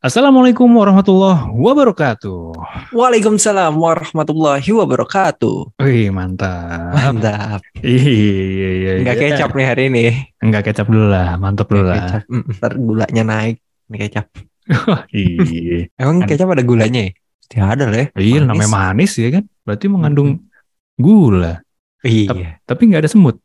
Assalamualaikum warahmatullahi wabarakatuh. Waalaikumsalam warahmatullahi wabarakatuh. Wih, mantap. Mantap. Iya, iya, Enggak iya. kecap nih hari ini. Enggak kecap dulu lah, mantap dulu lah. Ntar gulanya naik. Ini kecap. Iya. Emang Ada. kecap ada gulanya ya? Tidak ada lah ya. Iya, namanya manis ya kan. Berarti mengandung gula, Iya. tapi nggak ada semut.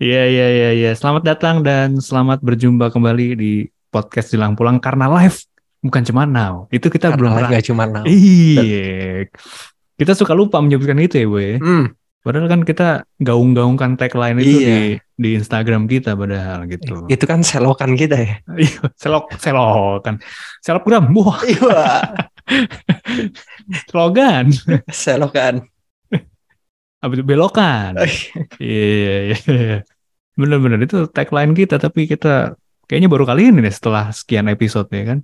Iya, iya, iya, iya. Selamat datang dan selamat berjumpa kembali di podcast Jelang Pulang karena live bukan cuma now. Itu kita belum Karena pernah. nggak cuma nama. Iya. Kita suka lupa menyebutkan itu ya, Boy. Hmm. Padahal kan kita gaung-gaungkan tagline itu Iya. di di Instagram kita padahal gitu. Itu kan selokan kita ya. Iya, selok selokan. Selebgram. Wah, Iya. slogan. selokan. Apa belokan. Iya, iya, iya. Bener-bener itu tagline kita tapi kita kayaknya baru kali ini deh setelah sekian episode ya kan.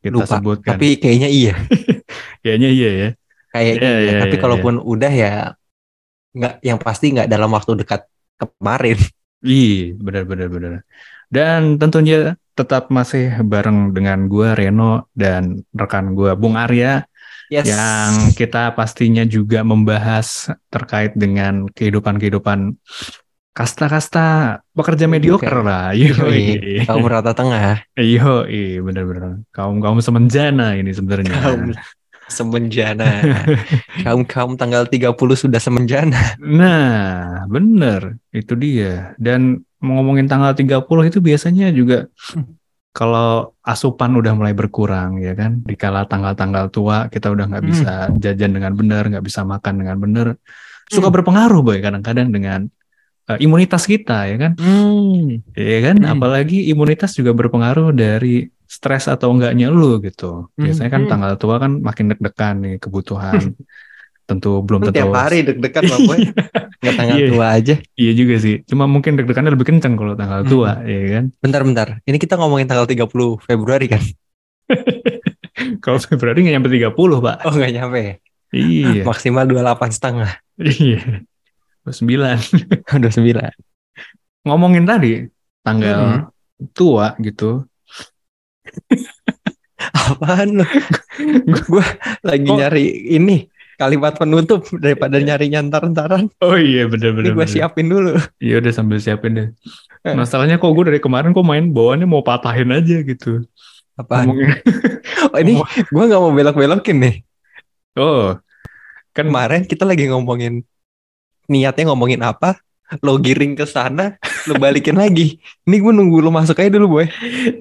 Kita Lupa. sebutkan. Tapi kayaknya iya. kayaknya iya ya. Kayaknya Iya, iya. iya, Tapi iya, kalaupun udah ya nggak yang pasti nggak dalam waktu dekat kemarin. Iya, benar-benar benar. Dan tentunya tetap masih bareng dengan gua Reno dan rekan gua Bung Arya Yes. yang kita pastinya juga membahas terkait dengan kehidupan-kehidupan kasta-kasta pekerja mediocre Mediocre. lah. Yoi. Kaum rata tengah. Iya, benar-benar. Kaum-kaum semenjana ini sebenarnya. Kaum semenjana. Kaum-kaum tanggal 30 sudah semenjana. Nah, bener. Itu dia. Dan ngomongin tanggal 30 itu biasanya juga kalau asupan udah mulai berkurang ya kan. Dikala tanggal-tanggal tua kita udah nggak Hmm. bisa jajan dengan benar, nggak bisa makan dengan benar. Suka Hmm. berpengaruh boy kadang-kadang dengan eh, imunitas kita ya kan. Hmm. Ya kan, Hmm. apalagi imunitas juga berpengaruh dari stres atau enggaknya lu gitu. Biasanya kan Hmm. tanggal tua kan makin deg-degan nih kebutuhan. Tentu belum tentu Tiap hari deg-degan Bang Boy. Nggak tanggal Iya. tua aja. Iya juga sih. Cuma mungkin deg-degannya lebih kencang kalau tanggal Hmm. tua, ya kan? Bentar-bentar. Ini kita ngomongin tanggal 30 Februari kan? Kalau Februari nggak nyampe 30, Pak. Oh nggak nyampe ya? Iya. Maksimal 28 setengah. Iya. 9. 29. Ngomongin tadi tanggal Hmm. tua gitu. Apaan lu? Gue lagi Kok- nyari ini kalimat penutup daripada nyari nyantar-ntaran. Oh iya, bener-bener. Ini gue siapin dulu. Iya udah sambil siapin deh. Eh. Masalahnya kok gue dari kemarin kok main bawaannya mau patahin aja gitu. Apaan? Ngomongin, Oh, ini gue nggak mau belok-belokin nih. oh, kan Kemarin kita lagi ngomongin niatnya ngomongin apa? Lo giring ke sana, lo balikin lagi. Ini gue nunggu lo masuk aja dulu, boy.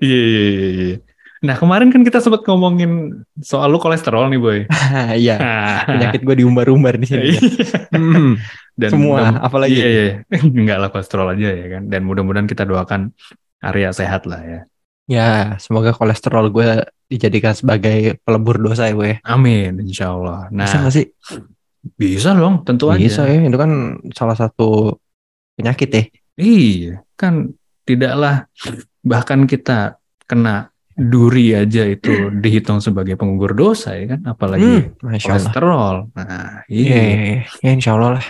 iya, iya, iya, iya. Nah kemarin kan kita sempat ngomongin soal lu kolesterol nih boy. Iya, penyakit gue diumbar-umbar di sini. ya. Hmm, Dan semua, mudah- apalagi. Iya, iya. Enggak lah kolesterol aja ya kan. Dan mudah-mudahan kita doakan Arya sehat lah ya. Ya, semoga kolesterol gue dijadikan sebagai pelebur dosa ya, boy. Amin, insya Allah. Nah, Bisa nggak sih? Bisa dong, tentu Bisa aja. ya, itu kan salah satu penyakit ya. Iya, kan tidaklah bahkan kita kena duri aja itu dihitung sebagai penggugur dosa ya kan, apalagi Hmm, kolesterol. Nah, Iya, iya, iya. ya insya Allah lah.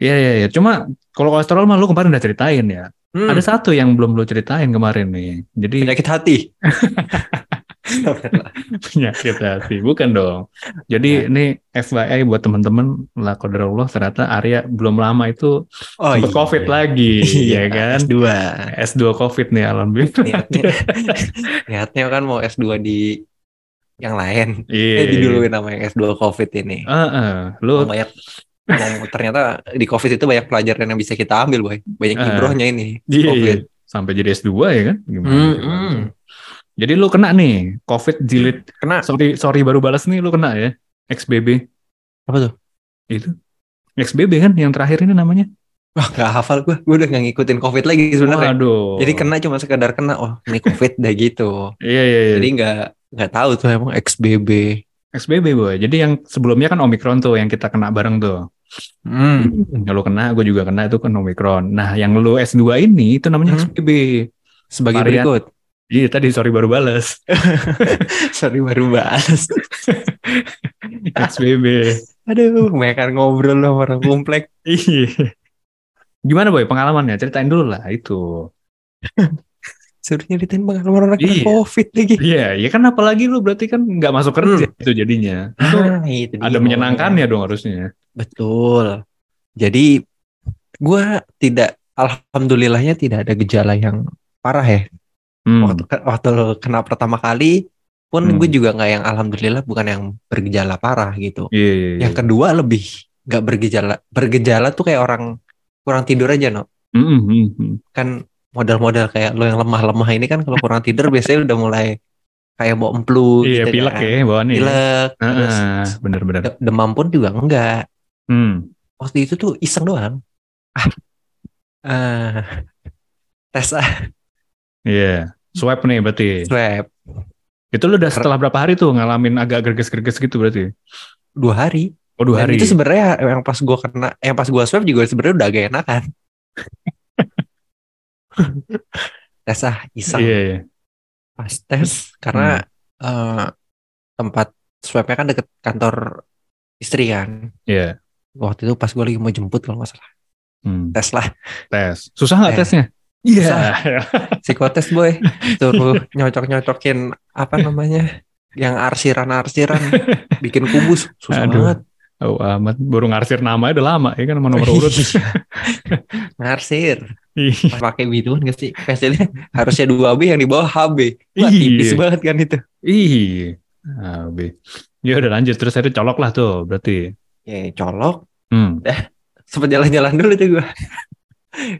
Iya, iya, iya. Cuma kalau kolesterol mah lu kemarin udah ceritain ya. Hmm, Ada satu yang belum lu ceritain kemarin nih. Jadi penyakit hati. penyakit hati bukan dong jadi ini FYI buat teman-teman lah Allah ternyata Arya belum lama itu Oh, sempat COVID lagi ya kan S2. S2 COVID nih alhamdulillah Niatnya, niatnya kan mau S2 di yang lain. iya Eh, diduluin sama yang S2 COVID ini. Heeh. lu Oh, banyak ternyata di COVID itu banyak pelajaran yang bisa kita ambil, boy. Banyak Ah. ibrohnya ini. iya, iya. COVID. sampai jadi S2 ya kan gimana Hmm, coba? hmm. Jadi lu kena nih COVID jilid Kena sorry sorry baru balas nih lu kena ya XBB apa tuh? itu XBB kan yang terakhir ini namanya Wah, gak hafal gue. Gue udah gak ngikutin COVID lagi sebenarnya. Waduh. Jadi kena cuma sekedar kena. Oh, ini COVID dah gitu. iya iya iya Jadi nggak nggak tahu tuh emang XBB. XBB boy. Jadi yang sebelumnya kan Omicron tuh yang kita kena bareng tuh. Hmm. Yang lu kena, gue juga kena itu kan Omicron. Nah, yang lu S2 ini itu namanya Hmm. XBB. Sebagai Varian. berikut. Iya, tadi sorry baru balas. Sorry baru bahas. XBB. Aduh, mereka ngobrol loh orang komplek. Iya. Gimana boy pengalamannya? Ceritain dulu lah itu. Suruh nyeritain pengalaman orang kena Iya. covid lagi. Iya, ya kan apalagi lu berarti kan nggak masuk kerja itu jadinya. Itu Ah, itu ada pokoknya. menyenangkannya dong harusnya. Betul. Jadi gua tidak alhamdulillahnya tidak ada gejala yang parah ya. Hmm. Waktu waktu kena pertama kali pun Hmm. gue juga nggak yang alhamdulillah bukan yang bergejala parah gitu. Iya, iya, iya. Yang kedua lebih nggak bergejala. Bergejala tuh kayak orang kurang tidur aja no. Hmm, hmm, hmm, hmm. Kan modal-modal kayak lo yang lemah-lemah ini kan kalau kurang tidur biasanya udah mulai kayak mau emplu Iya, gitu pilek kan. ya bawaannya. ya. Pilek. Terus Ah, bener-bener. de- demam pun juga enggak. Hmm. Waktu itu tuh iseng doang. Ah. Ah. tes ah, Iya. Swab nih berarti. swab Itu lu udah setelah berapa hari tuh ngalamin agak gerges-gerges gitu berarti? dua hari. Oh, dua Dan hari. itu sebenarnya yang pas gua kena, yang pas gua swab juga sebenarnya udah agak enakan. tes ah iseng Iya, iya. pas tes karena eh, tempat swabnya kan deket kantor istri kan. Iya. Waktu itu pas gue lagi mau jemput kalau nggak salah Hmm. tes lah Tes. Susah nggak Eh, tesnya? Iya. psikotes boy suruh nyocok nyocokin apa namanya yang arsiran arsiran bikin kubus susah Aduh. banget Oh, amat baru ngarsir nama udah lama ya kan sama nomor urut. Iya. ngarsir Iya. pakai bituan gak sih hasilnya harusnya 2B yang di bawah HB Wah, tipis Iya. banget kan itu Ih. Ah, Be. Ya udah lanjut terus akhirnya colok lah tuh berarti. ya colok Hmm. sempet jalan-jalan dulu tuh gue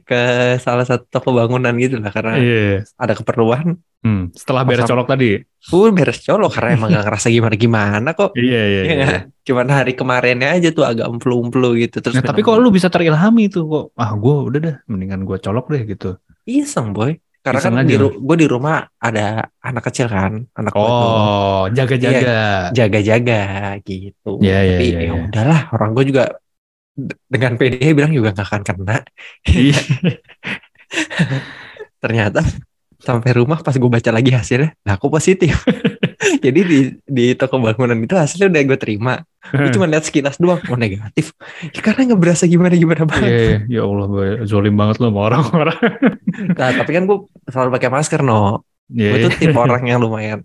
ke salah satu toko bangunan gitu lah karena Iya. ada keperluan Hmm. Setelah beres colok tadi. pun beres colok karena emang gak ngerasa gimana-gimana kok Iya, iya, Iya iya. nggak? Cuman hari kemarinnya aja tuh agak emplu-emplu gitu terus Nah, tapi kok lu bisa terilhami tuh kok. Ah, gue udah dah mendingan gue colok deh gitu. iseng boy karena Iseng kan aja. di gue di rumah ada anak kecil kan anak Oh, jaga-jaga. jaga-jaga gitu Iya, iya, tapi iya, ya iya. udahlah orang gue juga dengan PD bilang juga gak akan kena Iya. ternyata sampai rumah pas gue baca lagi hasilnya lah aku positif jadi di di toko bangunan itu hasilnya udah gue terima gue cuma lihat sekilas doang oh negatif ya, karena nggak berasa gimana gimana Iya, banget iya. ya Allah, zolim banget lo sama orang-orang. nah, tapi kan gue selalu pakai masker no Iya, gue tuh iya. tipe orang yang lumayan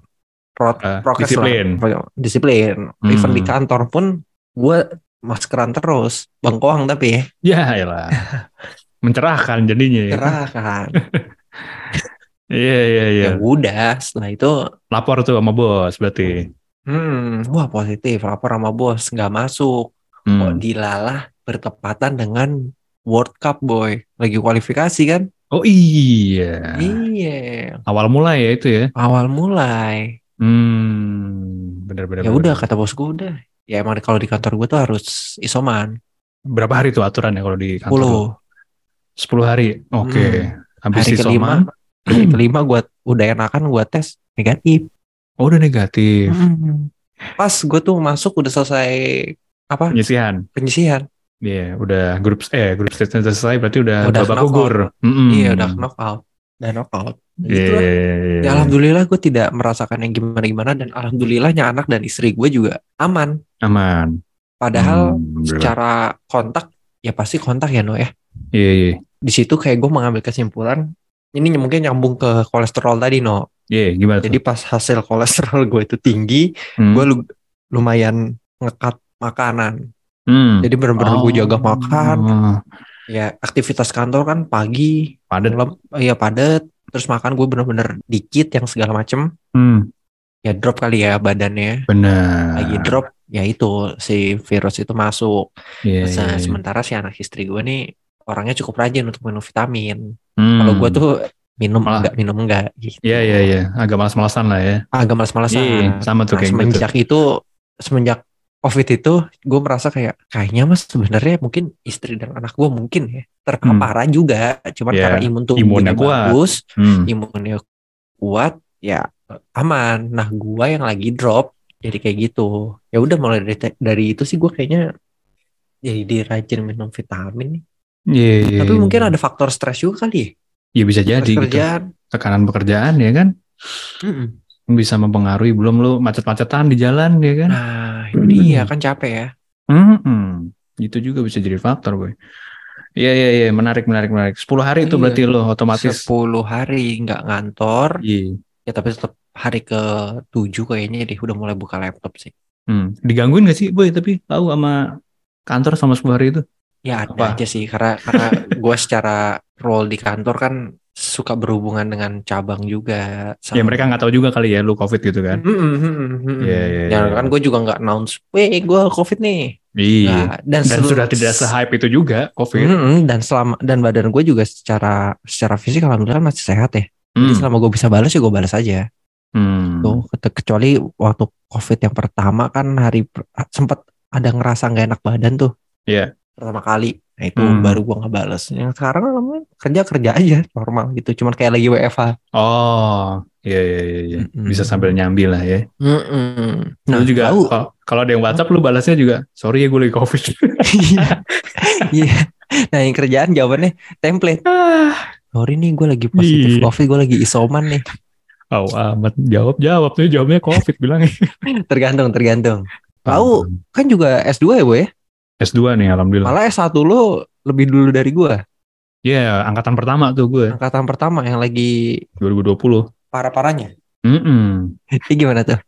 pro Ah, prokes disiplin. lah disiplin Hmm. even di kantor pun gue maskeran terus bengkoang tapi Ya, elah. Mencerahkan jadinya ya. cerah kan Iya, iya, iya. ya udah setelah itu Lapor tuh sama bos berarti. hmm wah positif lapor sama bos nggak masuk kok Hmm. dilalah bertepatan dengan World Cup boy lagi kualifikasi kan Oh iya. iya Awal mulai ya itu ya. awal mulai Hmm, benar-benar. ya udah kata bos gue udah ya emang kalau di kantor gue tuh harus isoman Berapa hari tuh aturannya kalau di kantor? lu? 10 10 hari. Oke. Habis hari kelima isoman. hari kelima gue udah enakan gue tes negatif Oh, udah negatif. Hmm. pas gue tuh masuk udah selesai apa Penyisihan. penyisihan Iya, udah grup eh grup stage selesai berarti udah, Udah babak gugur. Mm-mm. iya udah knockout dan knockout gitu. Ya, alhamdulillah gue tidak merasakan yang gimana-gimana dan alhamdulillahnya anak dan istri gue juga aman. aman. Padahal Hmm, secara kontak ya pasti kontak ya no ya. Iya, iya. Di situ kayak gue mengambil kesimpulan ini mungkin nyambung ke kolesterol tadi no. Iya, gimana tuh? Jadi pas hasil kolesterol gue itu tinggi, Hmm. gue lu- lumayan ngekat makanan. Hmm. Jadi bener-bener gue jaga makan. Oh, Ya aktivitas kantor kan pagi, Padat. iya padat. Terus makan gue bener-bener dikit yang segala macem. Hmm. Ya drop kali ya badannya. Benar. lagi drop ya itu si virus itu masuk. Terus, iya, nah, iya. sementara si anak istri gue nih orangnya cukup rajin untuk minum vitamin. Hmm. Kalau gue tuh minum Malah- enggak minum enggak gitu. Iya, iya, iya. Agak malas-malasan lah ya. Agak malas-malasan. Iya, sama tuh Nah, kayak gitu. semenjak itu semenjak COVID itu gue merasa kayak kayaknya mas sebenarnya mungkin istri dan anak gue mungkin ya terpaparan juga. Cuman Iya, karena imun tubuhnya imunnya kuat. bagus, Hmm. imunnya kuat, ya aman. Nah gue yang lagi drop jadi kayak gitu. Ya udah mulai dari, dari itu sih gue kayaknya jadi rajin minum vitamin nih. Iya, iya, Tapi iya. mungkin ada faktor stres juga kali ya. Ya bisa jadi Stres gitu. Tekanan pekerjaan ya kan. Mm-mm. Bisa mempengaruhi belum lu macet-macetan di jalan ya kan. Nah, itu dia kan capek ya. Hmm, itu juga bisa jadi faktor, boy. Iya iya iya menarik menarik menarik. 10 hari itu Iya. berarti lo otomatis. 10 hari nggak ngantor. Iya. Ya tapi tetap hari ke 7 kayaknya deh udah mulai buka laptop sih. Hmm. Digangguin gak sih boy tapi tahu sama kantor sama 10 hari itu? Ya ada Apa? aja sih karena karena gue secara role di kantor kan suka berhubungan dengan cabang juga. Ya mereka nggak tahu juga kali ya lu covid gitu kan. Iya, iya, Ya iya. kan gue juga nggak announce, weh gue covid nih. Iya. Nggak. dan, Dan sudah tidak se-hype itu juga covid. Mm-mm, dan selama dan badan gue juga secara secara fisik alhamdulillah masih sehat ya. Jadi Hmm. selama gue bisa balas ya gue balas aja. Hmm. Tuh, ke- kecuali waktu covid yang pertama kan hari sempat ada ngerasa nggak enak badan tuh. Iya. Pertama kali. Nah itu Hmm. baru gue nggak balas. Yang sekarang alhamdulillah kerja kerja aja normal gitu. Cuman kayak lagi WFH. Oh, iya iya iya. Mm-mm. Bisa sambil nyambi lah ya. Mm-mm. Nah, Nah juga tahu. kalau- kalau ada yang WhatsApp lu balasnya juga, sorry ya gue lagi covid. Iya. Nah yang kerjaan jawabannya template. Sorry nih gue lagi positif Iya. covid, gue lagi isoman nih. Oh amat jawab jawab nih jawabnya covid bilangnya. Tergantung, tergantung. Tahu kan juga S2 ya, Bu ya? S2 nih alhamdulillah. Malah S1 lu lebih dulu dari gue. Iya, angkatan pertama tuh gue Angkatan pertama yang lagi 2020. parah-parahnya. Mm-mm. Ini gimana tuh?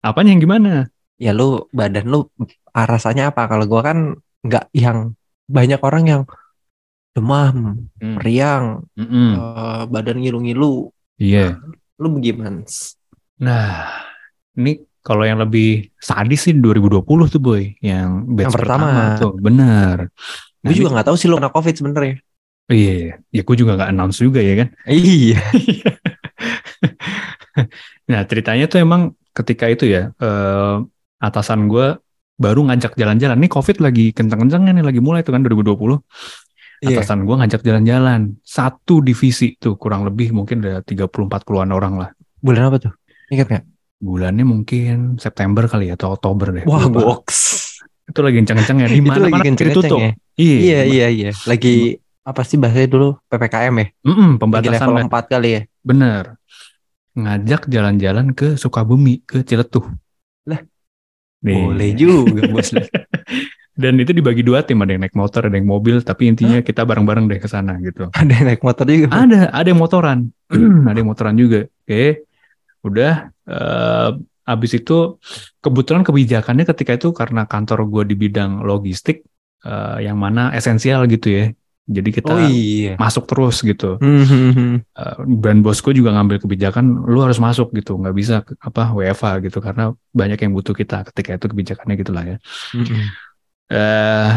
Apanya yang gimana? Ya lu badan lu rasanya apa? Kalau gua kan nggak yang banyak orang yang demam, Hmm. meriang, Mm-mm. eh, badan ngilu-ngilu. Iya. Lu bagaimana? Nah, ini kalau yang lebih sadis sih 2020 tuh boy, yang batch Yang pertama. tuh, bener. Nah, Gue juga nggak tahu sih lu kena covid sebenarnya. Iya, ya gue juga nggak announce juga ya kan. Iya. nah ceritanya tuh emang ketika itu ya eh, atasan gue baru ngajak jalan-jalan. Nih COVID lagi kenceng-kencengnya nih lagi mulai tuh kan 2020. Iya. Atasan gue ngajak jalan-jalan. Satu divisi tuh kurang lebih mungkin ada 30-40an orang lah. Bulan apa tuh? Ingat nggak? Bulannya mungkin September kali ya atau Oktober deh. Wah, Lupa. goks. Itu lagi kenceng-kencengnya. Di Itu lagi mana kenceng ditutup. ya. Iya, Iya, iya, iya. Lagi apa sih bahasanya dulu PPKM ya? Mm-mm, Lagi pembatasan level lah. 4 kali ya. Bener. Ngajak jalan-jalan ke Sukabumi, ke Ciletuh. Lah, Nih. Boleh juga, Bos. Dan itu dibagi dua tim, ada yang naik motor, ada yang mobil, tapi intinya kita bareng-bareng deh ke sana gitu. Ada yang naik motor juga. Ada, ada yang motoran, ada yang motoran juga. Oke, udah. eh abis itu kebetulan kebijakannya ketika itu karena kantor gue di bidang logistik, eh, yang mana esensial gitu ya. Jadi kita Oh iya. masuk terus gitu. Hmm, hmm, hmm. Eh, dan bosku juga ngambil kebijakan, lu harus masuk gitu, nggak bisa apa WFA gitu karena banyak yang butuh kita ketika itu kebijakannya gitulah ya. Hmm, hmm. eh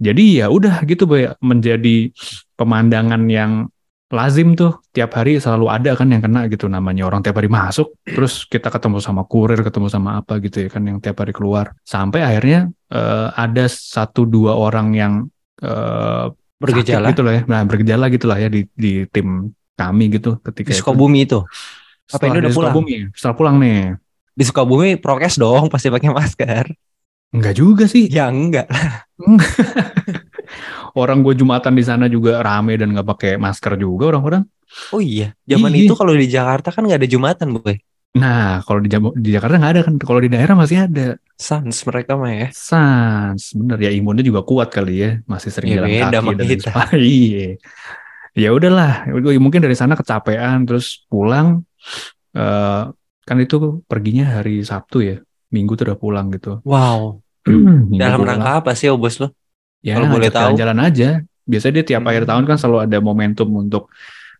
jadi ya udah gitu menjadi pemandangan yang lazim tuh tiap hari selalu ada kan yang kena gitu namanya orang tiap hari masuk terus kita ketemu sama kurir ketemu sama apa gitu ya kan yang tiap hari keluar sampai akhirnya eh, ada satu dua orang yang eh, Bergejala gitu lah ya nah bergejala gitu lah ya di di tim kami gitu ketika di itu. Sukabumi itu. Apa Setelah ini udah pulang? Sukabumi, setelah pulang nih Di Sukabumi prokes dong, pasti pakai masker. enggak juga sih Ya enggak. orang gue jumatan di sana juga rame dan nggak pakai masker juga orang-orang Oh iya, zaman Iya. itu kalau di Jakarta kan nggak ada Jumatan, Boy. Nah, kalau di, di Jakarta nggak ada kan. Kalau di daerah masih ada. Sans mereka mah ya. Sans, bener ya imunnya juga kuat kali ya. Masih sering Ya, jalan beda kaki dan kita. Iya. Ya udahlah, mungkin dari sana kecapean terus pulang. eh kan itu perginya hari Sabtu ya. Minggu tuh udah pulang gitu. Wow. Dalam rangka apa sih, oh bos lo? Ya, Kalau boleh tahu. jalan-jalan aja. Biasanya dia tiap akhir Hmm. tahun kan selalu ada momentum untuk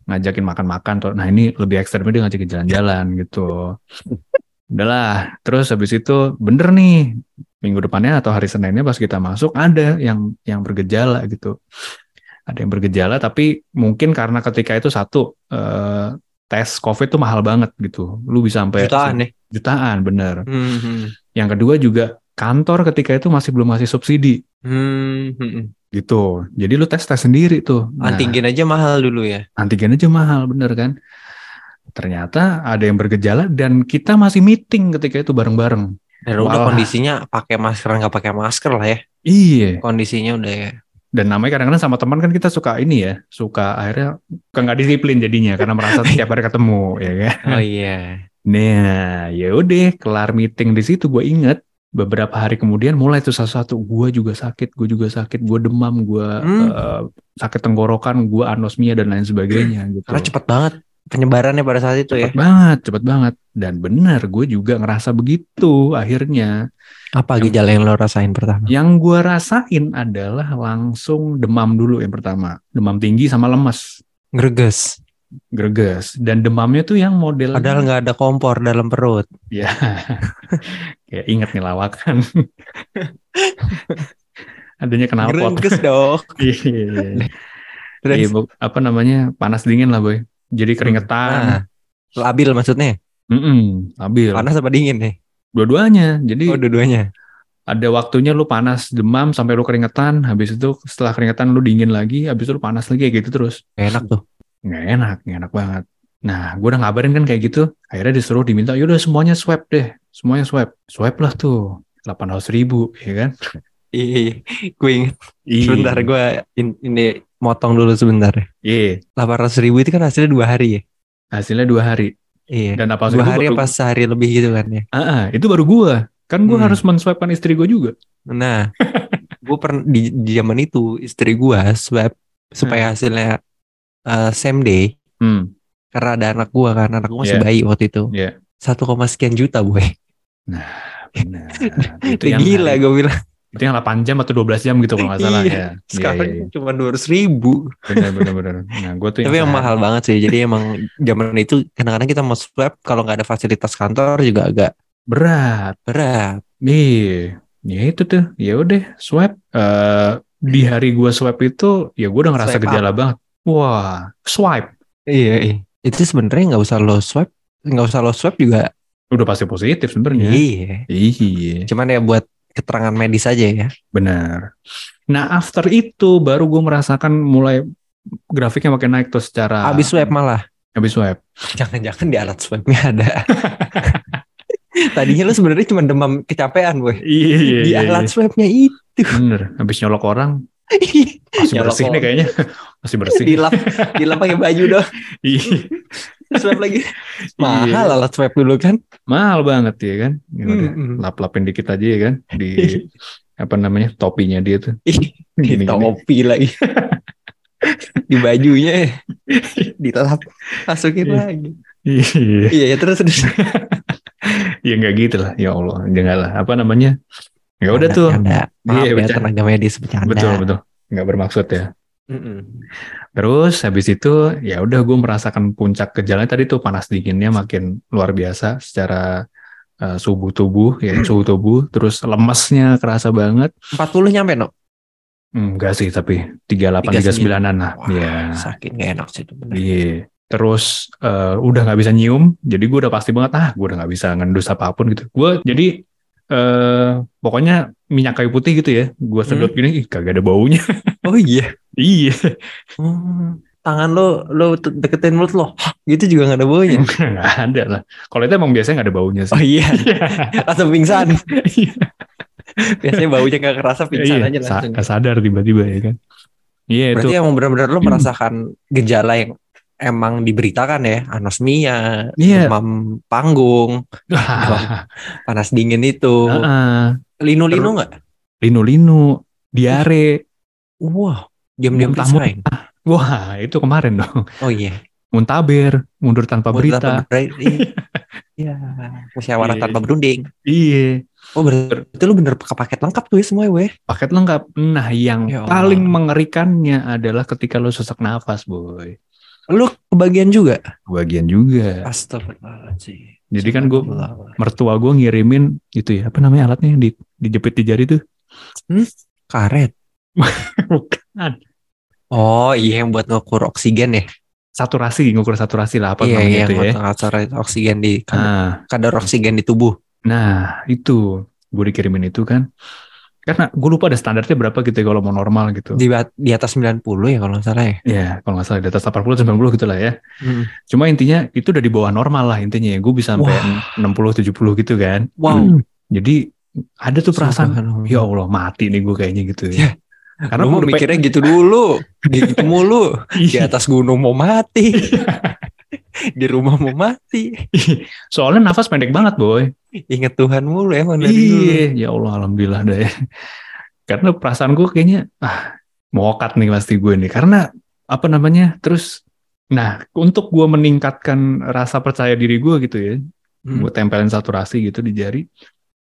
ngajakin makan-makan. tuh. Nah ini lebih ekstremnya dia ngajakin jalan-jalan gitu. Udahlah. Terus habis itu bener nih minggu depannya atau hari Seninnya pas kita masuk ada yang yang bergejala gitu. Ada yang bergejala tapi mungkin karena ketika itu satu eh, tes COVID tuh mahal banget gitu. Lu bisa sampai Jutaan ya. jutaan bener. Hmm, hmm. Yang kedua juga kantor ketika itu masih belum masih subsidi Hmm, hmm, hmm. gitu. Jadi lu tes tes sendiri tuh. Nah, Antigen aja mahal dulu ya. antigen aja mahal, bener kan? Ternyata ada yang bergejala dan kita masih meeting ketika itu bareng-bareng. Dan udah Walah. kondisinya pakai masker nggak pakai masker lah ya. Iya. Kondisinya udah ya. Dan namanya kadang-kadang sama teman kan kita suka ini ya, suka akhirnya nggak disiplin jadinya karena merasa tiap hari ketemu, ya kan? Oh iya. Nah, ya udah kelar meeting di situ gue inget beberapa hari kemudian mulai tuh satu-satu gue juga sakit gue juga sakit gue demam gue Hmm. eh, sakit tenggorokan gue anosmia dan lain sebagainya gitu Karena cepet banget penyebarannya pada saat itu ya. cepet banget cepet banget dan benar gue juga ngerasa begitu akhirnya Apa gejala yang lo rasain pertama? yang gue rasain adalah langsung demam dulu yang pertama demam tinggi sama lemas Greges. Greges dan demamnya tuh yang model Padahal nggak ada kompor dalam perut. ya kayak inget nih lawakan adanya knalpot Greges dong. Iya. Terus? Iya, Bu. apa namanya panas dingin lah boy. Jadi keringetan. Nah, labil maksudnya. Mm-mm, labil. Panas apa dingin nih? Dua-duanya. Jadi Oh, dua-duanya. ada waktunya lu panas demam sampai lu keringetan. Habis itu setelah keringetan lu dingin lagi. Habis itu lu panas lagi kayak gitu terus. Enak tuh. Nggak enak, nggak enak banget. Nah, gue udah ngabarin kan kayak gitu. Akhirnya disuruh diminta, yaudah semuanya swab deh. Semuanya swab. Swab lah tuh. 800 ribu, ya kan? Iya, gue inget. Iya. Sebentar gue in- ini motong dulu sebentar. Iya. 800 ribu itu kan hasilnya dua hari ya? Hasilnya dua hari. Iya. Dan apa dua hari baru, apa sehari lebih gitu kan ya? Ah, ah, itu baru gua. Kan gua Hmm. harus menswabkan istri gua juga. Nah, gue pernah di, di zaman itu istri gue swab supaya hasilnya eh, same day Hmm. karena ada anak gue kan anak gue masih Iya. bayi waktu itu Iya. satu koma sekian juta boy Benar. itu yang gila gue bilang itu yang 8 jam atau 12 jam gitu kalau nggak salah Iya. ya. sekarang Iya, iya. cuma dua ratus ribu Benar benar benar. Nah, gua tuh tapi yang mahal banget sih jadi emang zaman itu kadang-kadang kita mau swab kalau nggak ada fasilitas kantor juga agak berat. berat Iya. Ya itu tuh. Ya udah swab Eh di hari gua swab itu ya gua udah ngerasa Swipe up. gejala banget. Wah, swipe. iya, iya. itu sebenarnya nggak usah lo swab nggak usah lo swab juga Udah pasti positif sebenarnya. iya Iya. cuman ya buat keterangan medis aja ya Benar. Nah, after itu baru gue merasakan mulai grafiknya makin naik tuh secara habis swab malah habis swab. Jangan-jangan di alat swabnya ada. Tadinya lu sebenarnya cuma demam kecapean, boy. Iya, iya, Di iya, alat iya. swabnya itu. Bener. Habis nyolok orang masih Nyolok bersih nih kayaknya. Masih bersih. dilap, dilap pakai baju dong. Iya. Swab lagi. Mahal Iya. alat swab dulu kan. Mahal banget ya kan. Ya udah, Mm-mm. Lap-lapin dikit aja ya kan di apa namanya topinya dia tuh. Di Gini-gini. topi lagi. di bajunya dilap masukin Iya. lagi. Iya. Iya, ya terus terus. Ya nggak gitu lah. Ya Allah, jangan lah. Apa namanya? Ya udah tuh. Bercanda. Maaf Iya, ya bercanda. tenaga medis bercanda. Betul betul. Nggak bermaksud ya. Mm-mm. Terus habis itu ya udah gue merasakan puncak gejala tadi tuh panas dinginnya makin luar biasa secara eh, suhu tubuh ya suhu tubuh terus lemesnya kerasa banget 40 nyampe no? enggak sih tapi 38 39 an lah Wah, ya sakit gak enak sih itu bener. iya terus eh, udah nggak bisa nyium jadi gue udah pasti banget ah gue udah nggak bisa ngendus apa pun gitu gue jadi eh pokoknya minyak kayu putih gitu ya. Gue sedot gini ih kagak ada baunya. Oh iya. iya. Hmm, tangan lo lo deketin mulut lo. Hah, gitu juga gak ada baunya? Nggak ada lah. Kalau itu emang biasanya nggak ada baunya sih. Oh iya. Langsung pingsan. Iya. biasanya baunya gak kerasa pingsan Iya, aja langsung. nggak sadar tiba-tiba ya kan. Iya itu. berarti emang benar-benar lo Hmm. merasakan gejala yang emang diberitakan ya anosmia Iya. demam panggung panas dingin itu linu-linu nggak Linu-linu, diare. wah diam-diam Muntah-muntah. resign Wah, itu kemarin dong. oh iya Muntaber, mundur tanpa Mundur berita. tanpa berita. iya musyawarah Iya. tanpa berunding Iya, oh berarti lo bener pakai paket lengkap tuh ya semua ya weh paket lengkap. Nah, yang Ya Allah. paling mengerikannya adalah ketika lo sesak nafas, boy. Lo kebagian juga Bagian juga. Astagfirullahaladzim Jadi kan gue mertua gue ngirimin itu ya, apa namanya alatnya yang di, dijepit di jari tuh? karet Bukan. Oh iya yang buat ngukur oksigen ya? Saturasi, ngukur saturasi lah apa iya namanya yang itu ya. ngatur oksigen di kadar, Nah, kadar oksigen di tubuh. Nah, itu gue dikirimin itu kan. Karena gue lupa ada standarnya berapa gitu ya kalau mau normal gitu. Di, di atas 90 ya kalau nggak salah ya. Ya, kalau nggak salah di atas 80 90 gitu lah ya. Hmm. Cuma intinya itu udah di bawah normal lah intinya ya. Gue bisa sampai 60 70 gitu kan. Wow. Jadi ada tuh perasaan ya Allah mati nih gue kayaknya gitu Ya, ya. Karena gue mikirnya gitu dulu, gitu mulu. Di Iya. atas gunung mau mati. Di rumah mau mati. Soalnya nafas pendek banget, boy. Ingat Tuhan mulu emang dari dulu. Iya, ya Allah, alhamdulillah deh. Karena perasaan gue kayaknya ah mokat nih pasti gue nih. Karena apa namanya? Terus, nah untuk gue meningkatkan rasa percaya diri gue gitu ya, Hmm. gue tempelin saturasi gitu di jari,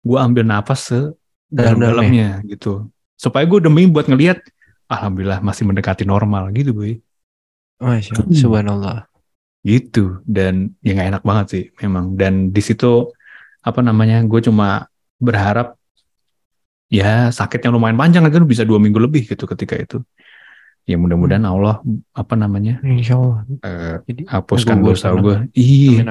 gue ambil nafas se Dalam-dalamnya. dalam-dalamnya gitu. Supaya gue demi buat ngelihat, alhamdulillah masih mendekati normal gitu, boy. Masya Allah, Hmm. subhanallah. Gitu. Dan ya nggak enak banget sih memang. Dan di situ apa namanya gue cuma berharap ya sakit yang lumayan panjang kan bisa dua minggu lebih gitu ketika itu. Ya mudah-mudahan Allah apa namanya Insya Allah. eh, Jadi hapuskan dosa gue iya.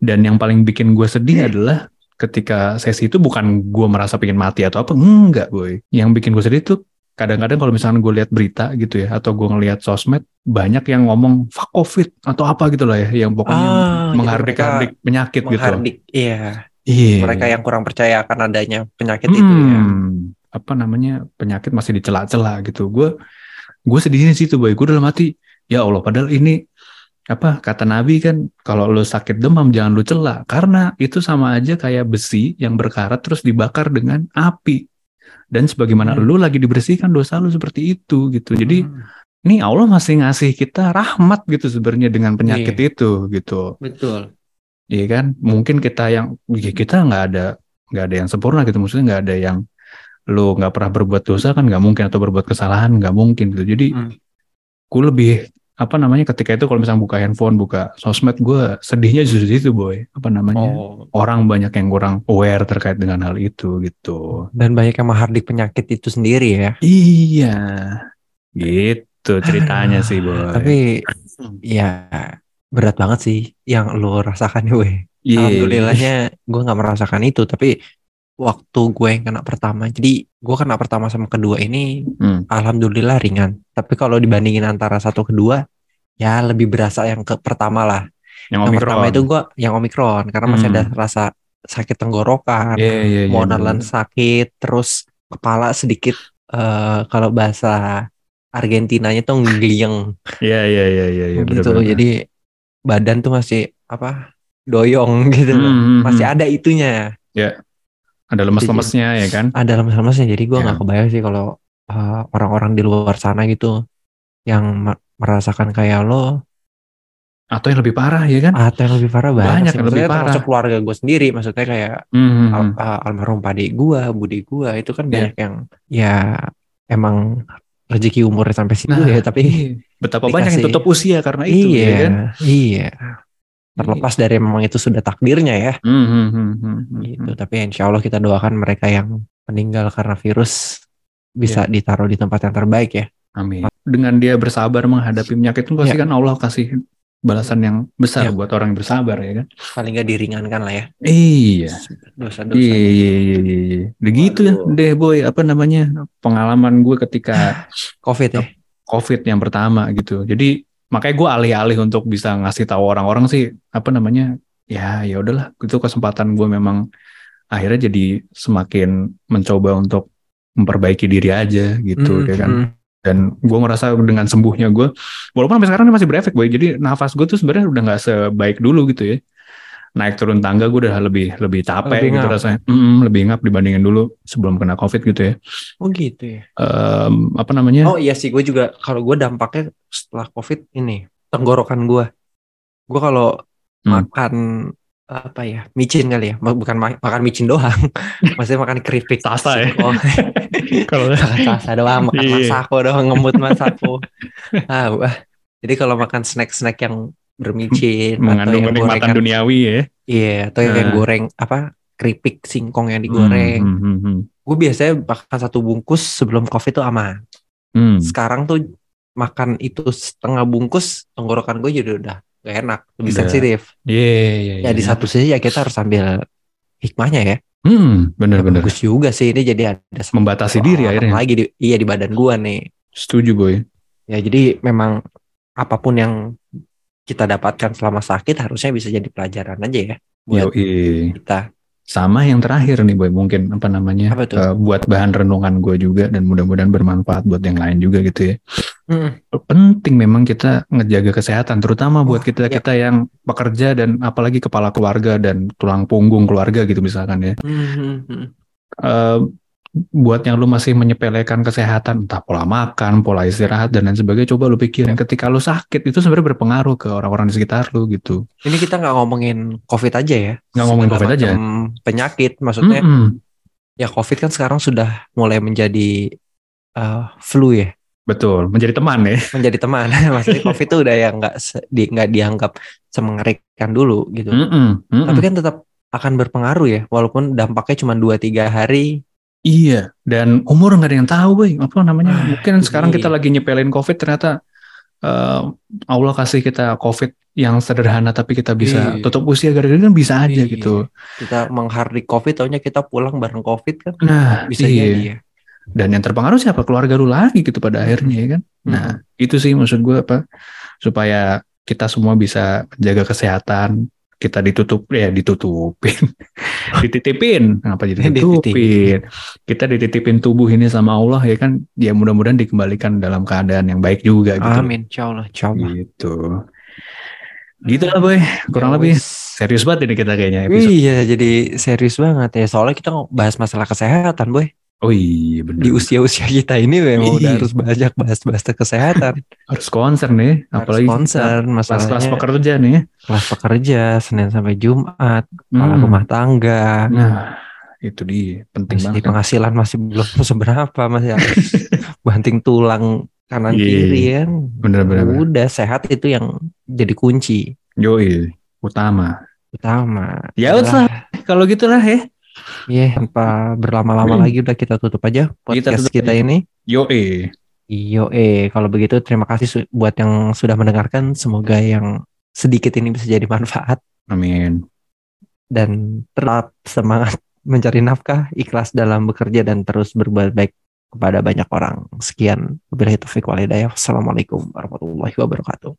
Dan yang paling bikin gue sedih adalah ketika sesi itu bukan gue merasa pengen mati atau apa enggak boy. Yang bikin gue sedih tuh kadang-kadang kalau misalnya gue lihat berita gitu ya atau gue ngelihat sosmed banyak yang ngomong fuck covid atau apa gitu lah ya yang pokoknya Ah, jadi menghardik-hardik penyakit gitu. iya. iya. Mereka yang kurang percaya akan adanya penyakit itu ya. Hmm, apa namanya penyakit masih dicela-cela gitu. Gue gue sedihnya situ boy. Gue dalam hati ya Allah padahal ini apa kata Nabi kan kalau lo sakit demam jangan lo cela. Karena itu sama aja kayak besi yang berkarat terus dibakar dengan api dan sebagaimana Hmm. lo lagi dibersihkan dosa lo seperti itu gitu jadi Hmm, nih Allah masih ngasih kita rahmat gitu sebenarnya dengan penyakit Iya. itu gitu betul. Iya kan mungkin kita yang ya kita nggak ada nggak ada yang sempurna gitu maksudnya nggak ada yang lo nggak pernah berbuat dosa kan nggak mungkin atau berbuat kesalahan nggak mungkin gitu jadi Hmm. gue lebih apa namanya ketika itu kalau misalnya buka handphone buka sosmed gue sedihnya justru itu boy apa namanya Oh, orang banyak yang kurang aware terkait dengan hal itu gitu dan banyak yang menghardik penyakit itu sendiri ya. iya gitu ceritanya sih boy Tapi ya berat banget sih yang lo rasakan gue. Iya. Alhamdulillahnya gue nggak merasakan itu. Tapi waktu gue yang kena pertama, jadi gue kena pertama sama kedua ini, Hmm. alhamdulillah ringan. Tapi kalau dibandingin antara satu kedua, ya lebih berasa yang ke pertama lah. yang Yang pertama itu gue yang omikron karena masih Hmm. ada rasa sakit tenggorokan, iya, mau bener. nelan sakit, terus kepala sedikit eh, kalau bahasa Argentinanya tuh ngeliyeng Iya iya iya iya iya, gitu. bener-bener. Jadi badan tuh masih apa doyong gitu loh. Hmm, hmm, Masih hmm. ada itunya. Ada lemes-lemesnya ya kan Ada lemes-lemesnya. Jadi gue Ya. nggak kebayang sih kalau uh, orang-orang di luar sana gitu yang merasakan kayak lo atau yang lebih parah ya kan atau yang lebih parah banyak, Banyak yang lebih parah. termasuk keluarga gue sendiri. Maksudnya kayak Hmm, hmm, al- hmm. uh, almarhum pade gue, budi gue itu kan Iya. banyak yang ya emang rezeki umurnya sampai situ Nah, ya. Tapi betapa banyak yang dikasih- tutup usia karena itu iya, ya kan iya. Terlepas dari memang itu sudah takdirnya ya. Hmm, hmm, hmm, hmm, hmm, gitu. hmm. Tapi insya Allah kita doakan mereka yang meninggal karena virus bisa Iya. ditaruh di tempat yang terbaik ya. amin dengan dia bersabar menghadapi penyakit itu pasti Ya. kan Allah kasih balasan yang besar Ya. buat orang yang bersabar ya kan Paling nggak diringankan lah ya iya dosa-dosa. Iya, iya, iya, iya, iya. Begitu ya deh boy, apa namanya pengalaman gue ketika Covid ya. COVID yang pertama gitu. Jadi makanya gue alih-alih untuk bisa ngasih tahu orang-orang sih apa namanya ya ya udahlah itu kesempatan gue memang akhirnya jadi semakin mencoba untuk memperbaiki diri aja gitu Hmm, ya kan. hmm. Dan gue ngerasa dengan sembuhnya gue, walaupun sampai sekarang ini masih berefek boy. Jadi nafas gue tuh sebenarnya udah nggak sebaik dulu gitu ya. Naik turun tangga gue udah lebih lebih capek Lebih gitu ngap. rasanya. Mm, lebih ngap dibandingin dulu sebelum kena COVID gitu ya. Oh gitu ya. Em, apa namanya? Oh iya sih gue juga kalau gue dampaknya setelah Covid ini tenggorokan gue. Gue kalau Hmm. makan apa ya micin kali ya bukan ma- makan micin doang maksudnya makan keripik Sasa ya? Oh, Kalau sasa doang makan Iya. masako doang ngemut masako ah wah. jadi kalau makan snack-snack yang bermicin atau mengandung yang kenikmatan gorengan duniawi ya. iya atau yang Nah. goreng apa keripik singkong yang digoreng Hmm, hmm, hmm, gue biasanya makan satu bungkus sebelum covid itu aman hmm. sekarang tuh makan itu setengah bungkus tenggorokan gue jadi udah gak enak lebih Udah. sensitif Iya, iya, ya di iya. satu sisi ya kita harus ambil hikmahnya ya Hmm, Ya, benar-benar. bagus juga sih ini jadi ada Membatasi diri akhirnya. lagi di, iya di badan gua nih Setuju boy. ya jadi memang apa pun yang kita dapatkan selama sakit harusnya bisa jadi pelajaran aja ya buat Yoi. kita Sama yang terakhir nih boy, mungkin apa namanya Apa tuh? eh, buat bahan renungan gue juga dan mudah-mudahan bermanfaat buat yang lain juga gitu ya. Mm. Penting memang kita ngejaga kesehatan, terutama buat Oh, kita iya. kita yang pekerja dan apalagi kepala keluarga dan tulang punggung keluarga gitu misalkan ya. Mhm. Eh, buat yang lu masih menyepelekan kesehatan, entah pola makan, pola istirahat dan lain sebagainya, coba lu pikirin ketika lu sakit itu sebenarnya berpengaruh ke orang-orang di sekitar lu gitu. Ini kita nggak ngomongin COVID aja ya. Nggak ngomongin COVID aja. Penyakit, maksudnya Mm-mm. ya COVID kan sekarang sudah mulai menjadi eh, flu ya, Betul, menjadi teman ya. menjadi teman. maksudnya COVID itu udah yang nggak di, dianggap semengerikan dulu gitu. Mm-mm, mm-mm. Tapi kan tetap akan berpengaruh ya, walaupun dampaknya cuma 2-3 hari. Iya, dan umur nggak ada yang tahu, boy. Apa namanya? Ah, Mungkin itu sekarang kita lagi nyepelin COVID, ternyata eh, Allah kasih kita COVID yang sederhana, tapi kita bisa Iya. tutup usia gara-gara kan bisa aja Iya. gitu. Kita menghardik COVID, taunya kita pulang bareng COVID kan. Nah, Bisa iya. jadi ya. Dan yang terpengaruh siapa? Keluarga lu lagi gitu pada akhirnya ya kan. Nah, itu sih maksud gue apa? Supaya kita semua bisa menjaga kesehatan, kita ditutup ya ditutupin, dititipin, apa jadi ditutupin? Kita dititipin tubuh ini sama Allah ya kan. Ya mudah-mudahan dikembalikan dalam keadaan yang baik juga gitu. Amin, insya Allah, insya Allah. Gitu. Gitu lah boy, kurang Ya lebih serius banget ini kita kayaknya episode. Iya, jadi serius banget ya. Soalnya kita bahas masalah kesehatan, boy. Oh iya bener. Di usia-usia kita ini memang udah Iya. harus banyak bahas-bahas kesehatan. harus concern nih, Harus apalagi concern kelas-kelas masalahnya pekerja nih. kelas pekerja Senin sampai Jumat, kepala Hmm. rumah tangga. Nah, itu dia penting Masih banget. penghasilan masih belum seberapa, masih harus banting tulang kanan Iya. kiri kan. Bener-bener. Udah sehat itu yang jadi kunci Yoi, utama. utama. Ya udah, kalau gitulah ya. Iya, tanpa berlama-lama Hmm. lagi udah kita tutup aja podcast tutup kita, aja. ini. Yoi. Iyo, eh kalau begitu terima kasih buat yang sudah mendengarkan. Semoga yang sedikit ini bisa jadi manfaat Amin. dan tetap semangat mencari nafkah, ikhlas dalam bekerja dan terus berbuat baik kepada banyak orang. Sekian, wabillahi taufiq wal hidayah. Wassalamualaikum warahmatullahi wabarakatuh.